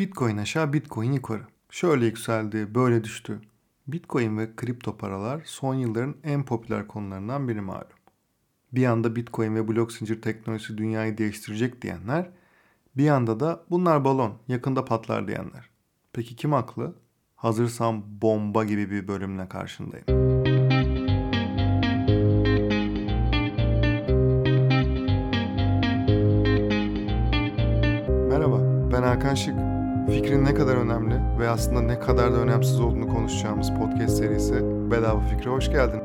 Bitcoin aşağı, Bitcoin yukarı. Şöyle yükseldi, böyle düştü. Bitcoin ve kripto paralar son yılların en popüler konularından biri malum. Bir yanda Bitcoin ve blok zincir teknolojisi dünyayı değiştirecek diyenler, bir yanda da bunlar balon, yakında patlar diyenler. Peki kim haklı? Hazırsam bomba gibi bir bölümle karşındayım. Merhaba, ben Hakan Şık. Fikrin ne kadar önemli ve aslında ne kadar da önemsiz olduğunu konuşacağımız podcast serisi Bedava Fikre hoş geldin.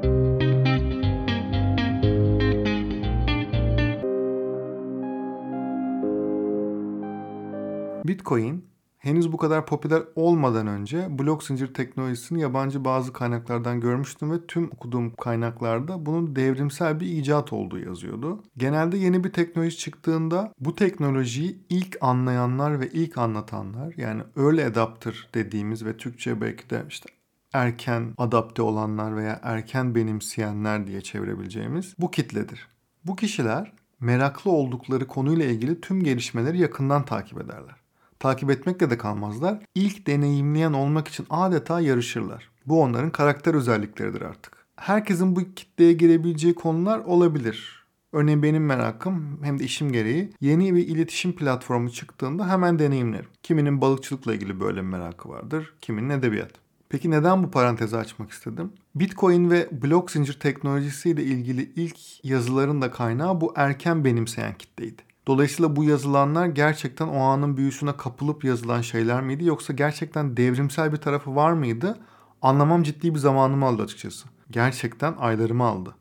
Bitcoin henüz bu kadar popüler olmadan önce blok zincir teknolojisini yabancı bazı kaynaklardan görmüştüm ve tüm okuduğum kaynaklarda bunun devrimsel bir icat olduğu yazıyordu. Genelde yeni bir teknoloji çıktığında bu teknolojiyi ilk anlayanlar ve ilk anlatanlar yani early adapter dediğimiz ve Türkçe belki de işte erken adapte olanlar veya erken benimseyenler diye çevirebileceğimiz bu kitledir. Bu kişiler meraklı oldukları konuyla ilgili tüm gelişmeleri yakından takip ederler takip etmekle de kalmazlar. İlk deneyimleyen olmak için adeta yarışırlar. Bu onların karakter özellikleridir artık. Herkesin bu kitleye girebileceği konular olabilir. Örneğin benim merakım hem de işim gereği yeni bir iletişim platformu çıktığında hemen deneyimlerim. Kiminin balıkçılıkla ilgili böyle bir merakı vardır, kiminin edebiyat. Peki neden bu parantezi açmak istedim? Bitcoin ve blok zincir teknolojisiyle ilgili ilk yazıların da kaynağı bu erken benimseyen kitleydi. Dolayısıyla bu yazılanlar gerçekten o anın büyüsüne kapılıp yazılan şeyler miydi yoksa gerçekten devrimsel bir tarafı var mıydı? Anlamam ciddi bir zamanımı aldı açıkçası. Gerçekten aylarımı aldı.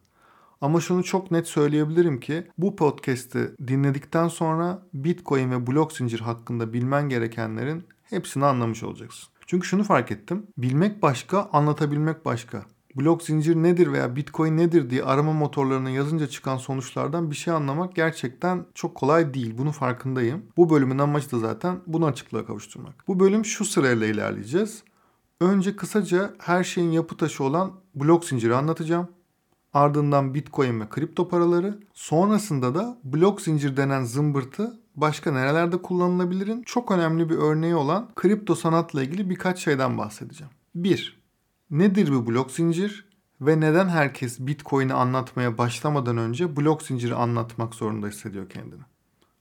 Ama şunu çok net söyleyebilirim ki bu podcast'i dinledikten sonra Bitcoin ve blok zincir hakkında bilmen gerekenlerin hepsini anlamış olacaksın. Çünkü şunu fark ettim. Bilmek başka, anlatabilmek başka blok zincir nedir veya bitcoin nedir diye arama motorlarına yazınca çıkan sonuçlardan bir şey anlamak gerçekten çok kolay değil. Bunun farkındayım. Bu bölümün amacı da zaten bunu açıklığa kavuşturmak. Bu bölüm şu sırayla ilerleyeceğiz. Önce kısaca her şeyin yapı taşı olan blok zinciri anlatacağım. Ardından bitcoin ve kripto paraları. Sonrasında da blok zincir denen zımbırtı başka nerelerde kullanılabilirin çok önemli bir örneği olan kripto sanatla ilgili birkaç şeyden bahsedeceğim. 1. Nedir bu blok zincir ve neden herkes Bitcoin'i anlatmaya başlamadan önce blok zinciri anlatmak zorunda hissediyor kendini?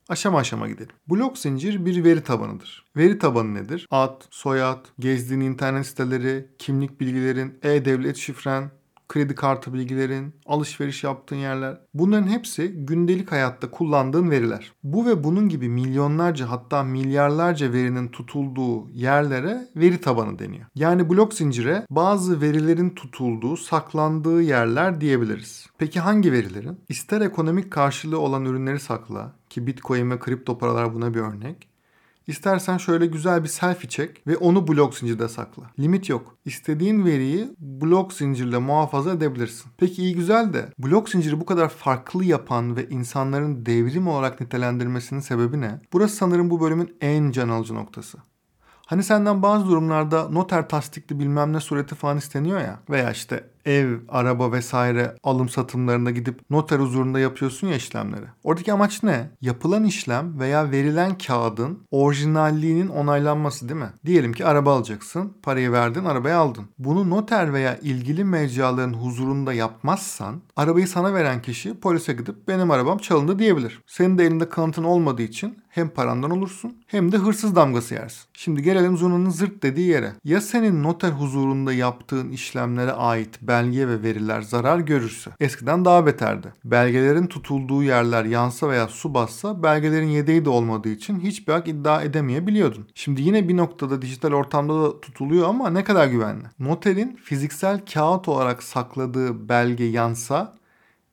Aşama aşama gidelim. Blok zincir bir veri tabanıdır. Veri tabanı nedir? Ad, soyad, gezdiğin internet siteleri, kimlik bilgilerin, e-devlet şifren, kredi kartı bilgilerin, alışveriş yaptığın yerler. Bunların hepsi gündelik hayatta kullandığın veriler. Bu ve bunun gibi milyonlarca hatta milyarlarca verinin tutulduğu yerlere veri tabanı deniyor. Yani blok zincire bazı verilerin tutulduğu, saklandığı yerler diyebiliriz. Peki hangi verilerin? İster ekonomik karşılığı olan ürünleri sakla ki Bitcoin ve kripto paralar buna bir örnek İstersen şöyle güzel bir selfie çek ve onu blok zincirde sakla. Limit yok. İstediğin veriyi blok zincirle muhafaza edebilirsin. Peki iyi güzel de blok zinciri bu kadar farklı yapan ve insanların devrim olarak nitelendirmesinin sebebi ne? Burası sanırım bu bölümün en can alıcı noktası. Hani senden bazı durumlarda noter tasdikli bilmem ne sureti falan isteniyor ya veya işte ev, araba vesaire alım satımlarında gidip noter huzurunda yapıyorsun ya işlemleri. Oradaki amaç ne? Yapılan işlem veya verilen kağıdın orijinalliğinin onaylanması değil mi? Diyelim ki araba alacaksın, parayı verdin, arabayı aldın. Bunu noter veya ilgili mecraların huzurunda yapmazsan arabayı sana veren kişi polise gidip benim arabam çalındı diyebilir. Senin de elinde kanıtın olmadığı için hem parandan olursun hem de hırsız damgası yersin. Şimdi gelelim zurnanın zırt dediği yere. Ya senin noter huzurunda yaptığın işlemlere ait belge ve veriler zarar görürse eskiden daha beterdi. Belgelerin tutulduğu yerler yansa veya su bassa belgelerin yedeği de olmadığı için hiçbir hak iddia edemeyebiliyordun. Şimdi yine bir noktada dijital ortamda da tutuluyor ama ne kadar güvenli? Noterin fiziksel kağıt olarak sakladığı belge yansa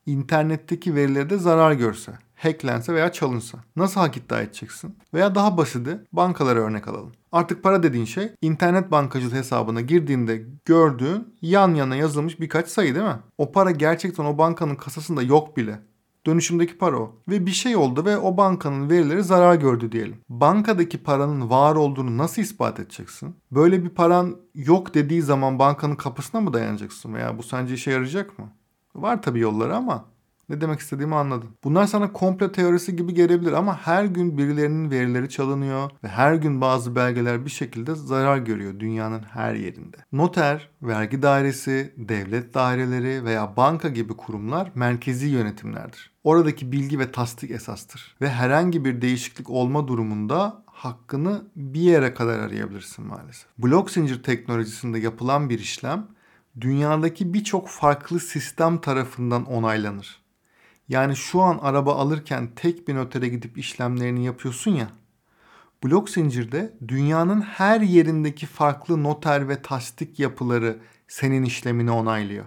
internetteki verileri de zarar görse hacklense veya çalınsa. Nasıl hak iddia edeceksin? Veya daha basiti bankalara örnek alalım. Artık para dediğin şey internet bankacılık hesabına girdiğinde gördüğün yan yana yazılmış birkaç sayı değil mi? O para gerçekten o bankanın kasasında yok bile. Dönüşümdeki para o. Ve bir şey oldu ve o bankanın verileri zarar gördü diyelim. Bankadaki paranın var olduğunu nasıl ispat edeceksin? Böyle bir paran yok dediği zaman bankanın kapısına mı dayanacaksın? Veya bu sence işe yarayacak mı? Var tabii yolları ama Ne demek istediğimi anladın. Bunlar sana komple teorisi gibi gelebilir ama her gün birilerinin verileri çalınıyor ve her gün bazı belgeler bir şekilde zarar görüyor dünyanın her yerinde. Noter, vergi dairesi, devlet daireleri veya banka gibi kurumlar merkezi yönetimlerdir. Oradaki bilgi ve tasdik esastır. Ve herhangi bir değişiklik olma durumunda hakkını bir yere kadar arayabilirsin maalesef. Blok zincir teknolojisinde yapılan bir işlem dünyadaki birçok farklı sistem tarafından onaylanır. Yani şu an araba alırken tek bir notere gidip işlemlerini yapıyorsun ya. Blok zincirde dünyanın her yerindeki farklı noter ve tasdik yapıları senin işlemini onaylıyor.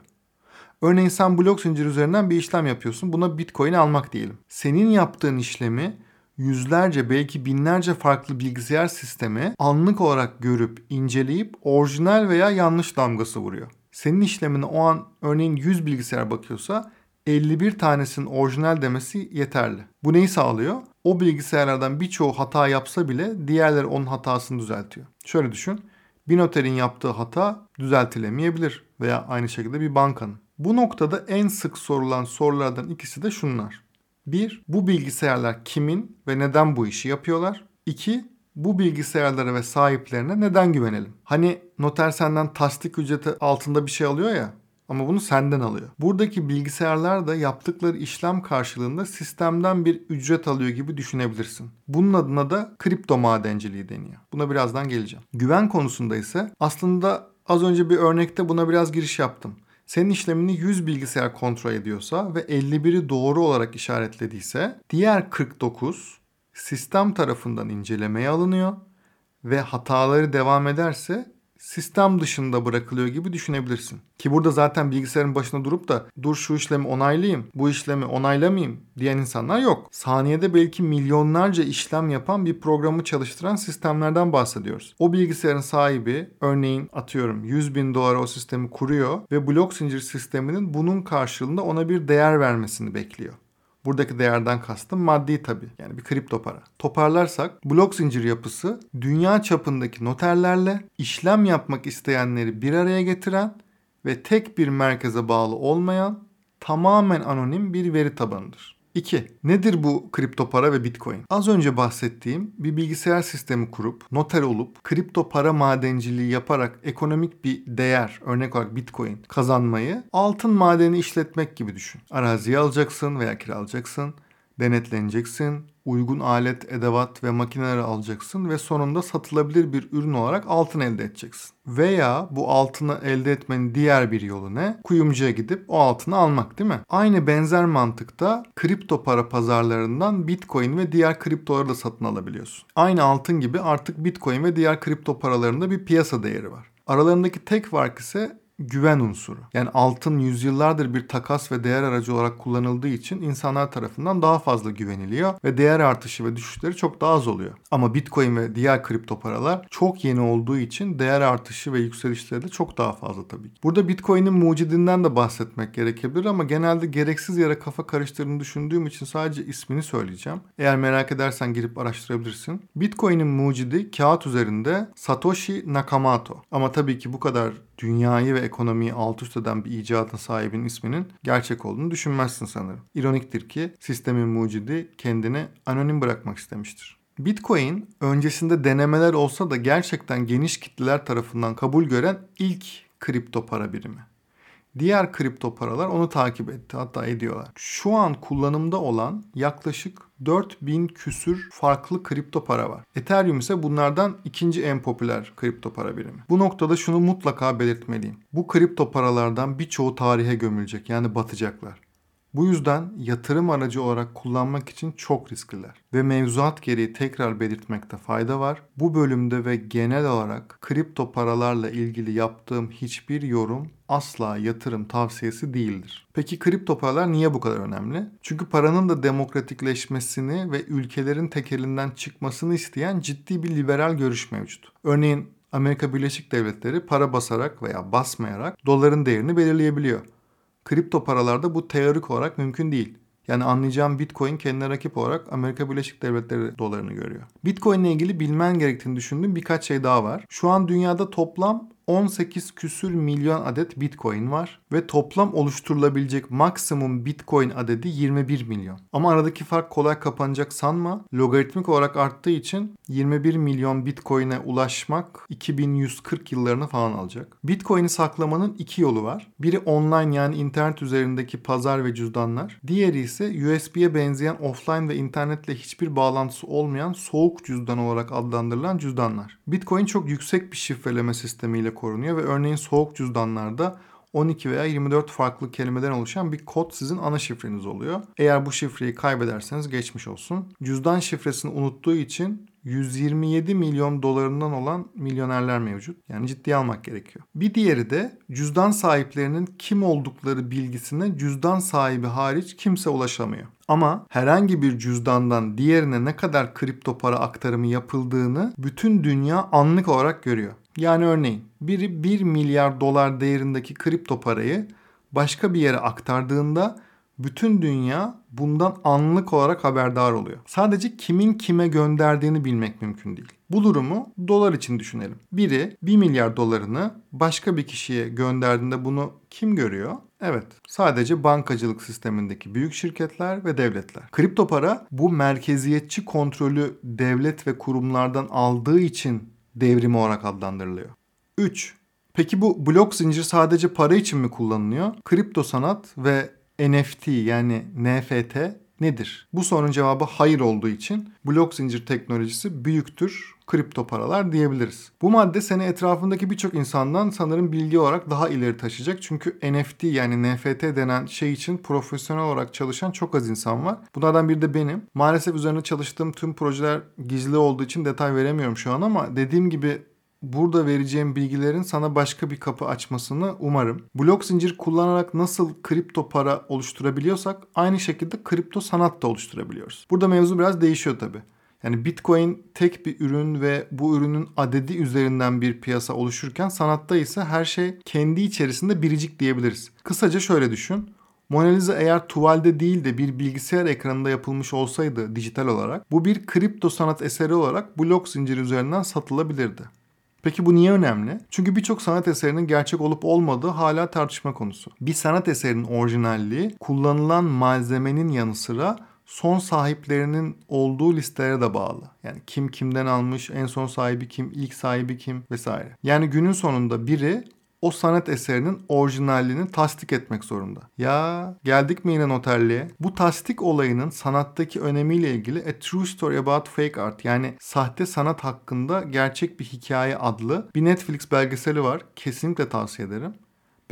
Örneğin sen blok zincir üzerinden bir işlem yapıyorsun. Buna Bitcoin almak diyelim. Senin yaptığın işlemi yüzlerce belki binlerce farklı bilgisayar sistemi anlık olarak görüp inceleyip orijinal veya yanlış damgası vuruyor. Senin işlemine o an örneğin 100 bilgisayar bakıyorsa 51 tanesinin orijinal demesi yeterli. Bu neyi sağlıyor? O bilgisayarlardan birçoğu hata yapsa bile diğerleri onun hatasını düzeltiyor. Şöyle düşün. Bir noterin yaptığı hata düzeltilemeyebilir veya aynı şekilde bir bankanın. Bu noktada en sık sorulan sorulardan ikisi de şunlar. Bir, bu bilgisayarlar kimin ve neden bu işi yapıyorlar? İki, bu bilgisayarlara ve sahiplerine neden güvenelim? Hani noter senden tasdik ücreti altında bir şey alıyor ya ama bunu senden alıyor. Buradaki bilgisayarlar da yaptıkları işlem karşılığında sistemden bir ücret alıyor gibi düşünebilirsin. Bunun adına da kripto madenciliği deniyor. Buna birazdan geleceğim. Güven konusunda ise aslında az önce bir örnekte buna biraz giriş yaptım. Senin işlemini 100 bilgisayar kontrol ediyorsa ve 51'i doğru olarak işaretlediyse diğer 49 sistem tarafından incelemeye alınıyor ve hataları devam ederse sistem dışında bırakılıyor gibi düşünebilirsin. Ki burada zaten bilgisayarın başına durup da dur şu işlemi onaylayayım, bu işlemi onaylamayayım diyen insanlar yok. Saniyede belki milyonlarca işlem yapan bir programı çalıştıran sistemlerden bahsediyoruz. O bilgisayarın sahibi örneğin atıyorum 100 bin dolara o sistemi kuruyor ve blok zincir sisteminin bunun karşılığında ona bir değer vermesini bekliyor. Buradaki değerden kastım maddi tabii. Yani bir kripto para. Toparlarsak blok zincir yapısı dünya çapındaki noterlerle işlem yapmak isteyenleri bir araya getiren ve tek bir merkeze bağlı olmayan tamamen anonim bir veri tabanıdır. 2. Nedir bu kripto para ve bitcoin? Az önce bahsettiğim bir bilgisayar sistemi kurup, noter olup, kripto para madenciliği yaparak ekonomik bir değer, örnek olarak bitcoin kazanmayı altın madeni işletmek gibi düşün. Araziyi alacaksın veya kiralayacaksın denetleneceksin, uygun alet, edevat ve makineleri alacaksın ve sonunda satılabilir bir ürün olarak altın elde edeceksin. Veya bu altını elde etmenin diğer bir yolu ne? Kuyumcuya gidip o altını almak değil mi? Aynı benzer mantıkta kripto para pazarlarından Bitcoin ve diğer kriptoları da satın alabiliyorsun. Aynı altın gibi artık Bitcoin ve diğer kripto paralarında bir piyasa değeri var. Aralarındaki tek fark ise güven unsuru. Yani altın yüzyıllardır bir takas ve değer aracı olarak kullanıldığı için insanlar tarafından daha fazla güveniliyor ve değer artışı ve düşüşleri çok daha az oluyor. Ama Bitcoin ve diğer kripto paralar çok yeni olduğu için değer artışı ve yükselişleri de çok daha fazla tabii Burada Bitcoin'in mucidinden de bahsetmek gerekebilir ama genelde gereksiz yere kafa karıştırdığını düşündüğüm için sadece ismini söyleyeceğim. Eğer merak edersen girip araştırabilirsin. Bitcoin'in mucidi kağıt üzerinde Satoshi Nakamoto. Ama tabii ki bu kadar dünyayı ve ekonomiyi alt üst eden bir icadın sahibinin isminin gerçek olduğunu düşünmezsin sanırım. İroniktir ki sistemin mucidi kendini anonim bırakmak istemiştir. Bitcoin öncesinde denemeler olsa da gerçekten geniş kitleler tarafından kabul gören ilk kripto para birimi. Diğer kripto paralar onu takip etti hatta ediyorlar. Şu an kullanımda olan yaklaşık 4000 küsür farklı kripto para var. Ethereum ise bunlardan ikinci en popüler kripto para birimi. Bu noktada şunu mutlaka belirtmeliyim. Bu kripto paralardan birçoğu tarihe gömülecek yani batacaklar. Bu yüzden yatırım aracı olarak kullanmak için çok riskliler. Ve mevzuat gereği tekrar belirtmekte fayda var. Bu bölümde ve genel olarak kripto paralarla ilgili yaptığım hiçbir yorum asla yatırım tavsiyesi değildir. Peki kripto paralar niye bu kadar önemli? Çünkü paranın da demokratikleşmesini ve ülkelerin tekelinden çıkmasını isteyen ciddi bir liberal görüş mevcut. Örneğin Amerika Birleşik Devletleri para basarak veya basmayarak doların değerini belirleyebiliyor. Kripto paralarda bu teorik olarak mümkün değil. Yani anlayacağım Bitcoin kendine rakip olarak Amerika Birleşik Devletleri dolarını görüyor. Bitcoin ile ilgili bilmen gerektiğini düşündüğüm birkaç şey daha var. Şu an dünyada toplam 18 küsür milyon adet Bitcoin var ve toplam oluşturulabilecek maksimum Bitcoin adedi 21 milyon. Ama aradaki fark kolay kapanacak sanma. Logaritmik olarak arttığı için 21 milyon Bitcoin'e ulaşmak 2140 yıllarını falan alacak. Bitcoin'i saklamanın iki yolu var. Biri online yani internet üzerindeki pazar ve cüzdanlar. Diğeri ise USB'ye benzeyen offline ve internetle hiçbir bağlantısı olmayan soğuk cüzdan olarak adlandırılan cüzdanlar. Bitcoin çok yüksek bir şifreleme sistemiyle korunuyor ve örneğin soğuk cüzdanlarda 12 veya 24 farklı kelimeden oluşan bir kod sizin ana şifreniz oluyor. Eğer bu şifreyi kaybederseniz geçmiş olsun. Cüzdan şifresini unuttuğu için 127 milyon dolarından olan milyonerler mevcut. Yani ciddiye almak gerekiyor. Bir diğeri de cüzdan sahiplerinin kim oldukları bilgisine cüzdan sahibi hariç kimse ulaşamıyor. Ama herhangi bir cüzdandan diğerine ne kadar kripto para aktarımı yapıldığını bütün dünya anlık olarak görüyor. Yani örneğin biri 1 milyar dolar değerindeki kripto parayı başka bir yere aktardığında bütün dünya bundan anlık olarak haberdar oluyor. Sadece kimin kime gönderdiğini bilmek mümkün değil. Bu durumu dolar için düşünelim. Biri 1 milyar dolarını başka bir kişiye gönderdiğinde bunu kim görüyor? Evet, sadece bankacılık sistemindeki büyük şirketler ve devletler. Kripto para bu merkeziyetçi kontrolü devlet ve kurumlardan aldığı için devrimi olarak adlandırılıyor. 3. Peki bu blok zincir sadece para için mi kullanılıyor? Kripto sanat ve NFT yani NFT nedir? Bu sorunun cevabı hayır olduğu için blok zincir teknolojisi büyüktür kripto paralar diyebiliriz. Bu madde seni etrafındaki birçok insandan sanırım bilgi olarak daha ileri taşıyacak. Çünkü NFT yani NFT denen şey için profesyonel olarak çalışan çok az insan var. Bunlardan biri de benim. Maalesef üzerine çalıştığım tüm projeler gizli olduğu için detay veremiyorum şu an ama dediğim gibi burada vereceğim bilgilerin sana başka bir kapı açmasını umarım. Blok zincir kullanarak nasıl kripto para oluşturabiliyorsak aynı şekilde kripto sanat da oluşturabiliyoruz. Burada mevzu biraz değişiyor tabi. Yani Bitcoin tek bir ürün ve bu ürünün adedi üzerinden bir piyasa oluşurken sanatta ise her şey kendi içerisinde biricik diyebiliriz. Kısaca şöyle düşün. Mona Lisa eğer tuvalde değil de bir bilgisayar ekranında yapılmış olsaydı dijital olarak bu bir kripto sanat eseri olarak blok zinciri üzerinden satılabilirdi. Peki bu niye önemli? Çünkü birçok sanat eserinin gerçek olup olmadığı hala tartışma konusu. Bir sanat eserinin orijinalliği kullanılan malzemenin yanı sıra son sahiplerinin olduğu listelere de bağlı. Yani kim kimden almış, en son sahibi kim, ilk sahibi kim vesaire. Yani günün sonunda biri o sanat eserinin orijinalliğini tasdik etmek zorunda. Ya geldik mi yine noterliğe? Bu tasdik olayının sanattaki önemiyle ilgili A True Story About Fake Art yani sahte sanat hakkında gerçek bir hikaye adlı bir Netflix belgeseli var. Kesinlikle tavsiye ederim.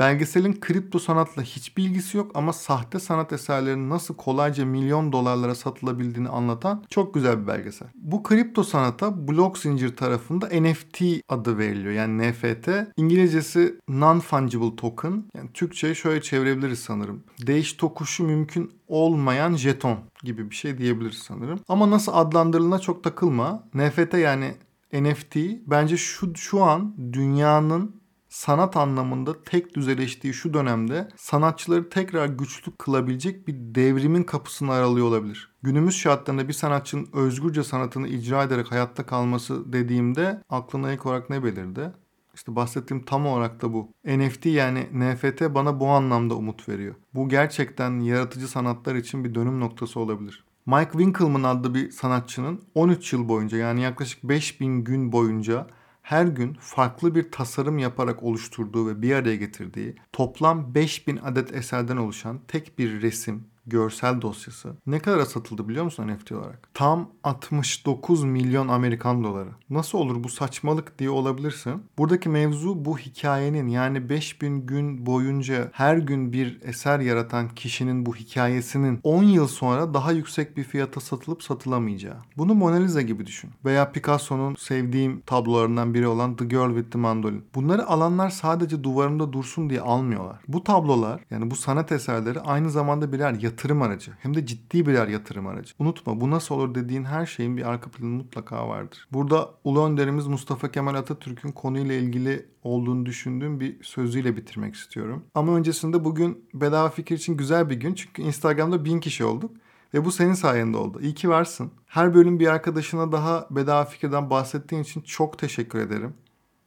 Belgeselin kripto sanatla hiçbir ilgisi yok ama sahte sanat eserlerinin nasıl kolayca milyon dolarlara satılabildiğini anlatan çok güzel bir belgesel. Bu kripto sanata blok zincir tarafında NFT adı veriliyor. Yani NFT. İngilizcesi non-fungible token. Yani Türkçe'ye şöyle çevirebiliriz sanırım. Değiş tokuşu mümkün olmayan jeton gibi bir şey diyebiliriz sanırım. Ama nasıl adlandırıldığına çok takılma. NFT yani NFT bence şu şu an dünyanın sanat anlamında tek düzeleştiği şu dönemde sanatçıları tekrar güçlü kılabilecek bir devrimin kapısını aralıyor olabilir. Günümüz şartlarında bir sanatçının özgürce sanatını icra ederek hayatta kalması dediğimde aklına ilk olarak ne belirdi? İşte bahsettiğim tam olarak da bu. NFT yani NFT bana bu anlamda umut veriyor. Bu gerçekten yaratıcı sanatlar için bir dönüm noktası olabilir. Mike Winkelmann adlı bir sanatçının 13 yıl boyunca yani yaklaşık 5000 gün boyunca her gün farklı bir tasarım yaparak oluşturduğu ve bir araya getirdiği toplam 5000 adet eserden oluşan tek bir resim, görsel dosyası ne kadar satıldı biliyor musun NFT olarak? Tam 69 milyon Amerikan doları. Nasıl olur bu saçmalık diye olabilirsin. Buradaki mevzu bu hikayenin yani 5000 gün boyunca her gün bir eser yaratan kişinin bu hikayesinin 10 yıl sonra daha yüksek bir fiyata satılıp satılamayacağı. Bunu Mona Lisa gibi düşün. Veya Picasso'nun sevdiğim tablolarından biri olan The Girl with the Mandolin. Bunları alanlar sadece duvarında dursun diye almıyorlar. Bu tablolar yani bu sanat eserleri aynı zamanda birer yatırım aracı. Hem de ciddi birer yatırım aracı. Unutma bu nasıl olur dediğin her şeyin bir arka planı mutlaka vardır. Burada Ulu Önderimiz Mustafa Kemal Atatürk'ün konuyla ilgili olduğunu düşündüğüm bir sözüyle bitirmek istiyorum. Ama öncesinde bugün bedava fikir için güzel bir gün. Çünkü Instagram'da bin kişi olduk. Ve bu senin sayende oldu. İyi ki varsın. Her bölüm bir arkadaşına daha bedava fikirden bahsettiğin için çok teşekkür ederim.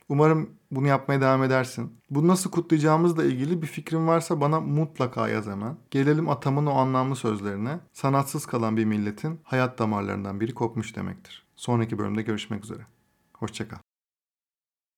Umarım bunu yapmaya devam edersin. Bunu nasıl kutlayacağımızla ilgili bir fikrin varsa bana mutlaka yaz hemen. Gelelim atamın o anlamlı sözlerine. Sanatsız kalan bir milletin hayat damarlarından biri kopmuş demektir. Sonraki bölümde görüşmek üzere. Hoşçakal.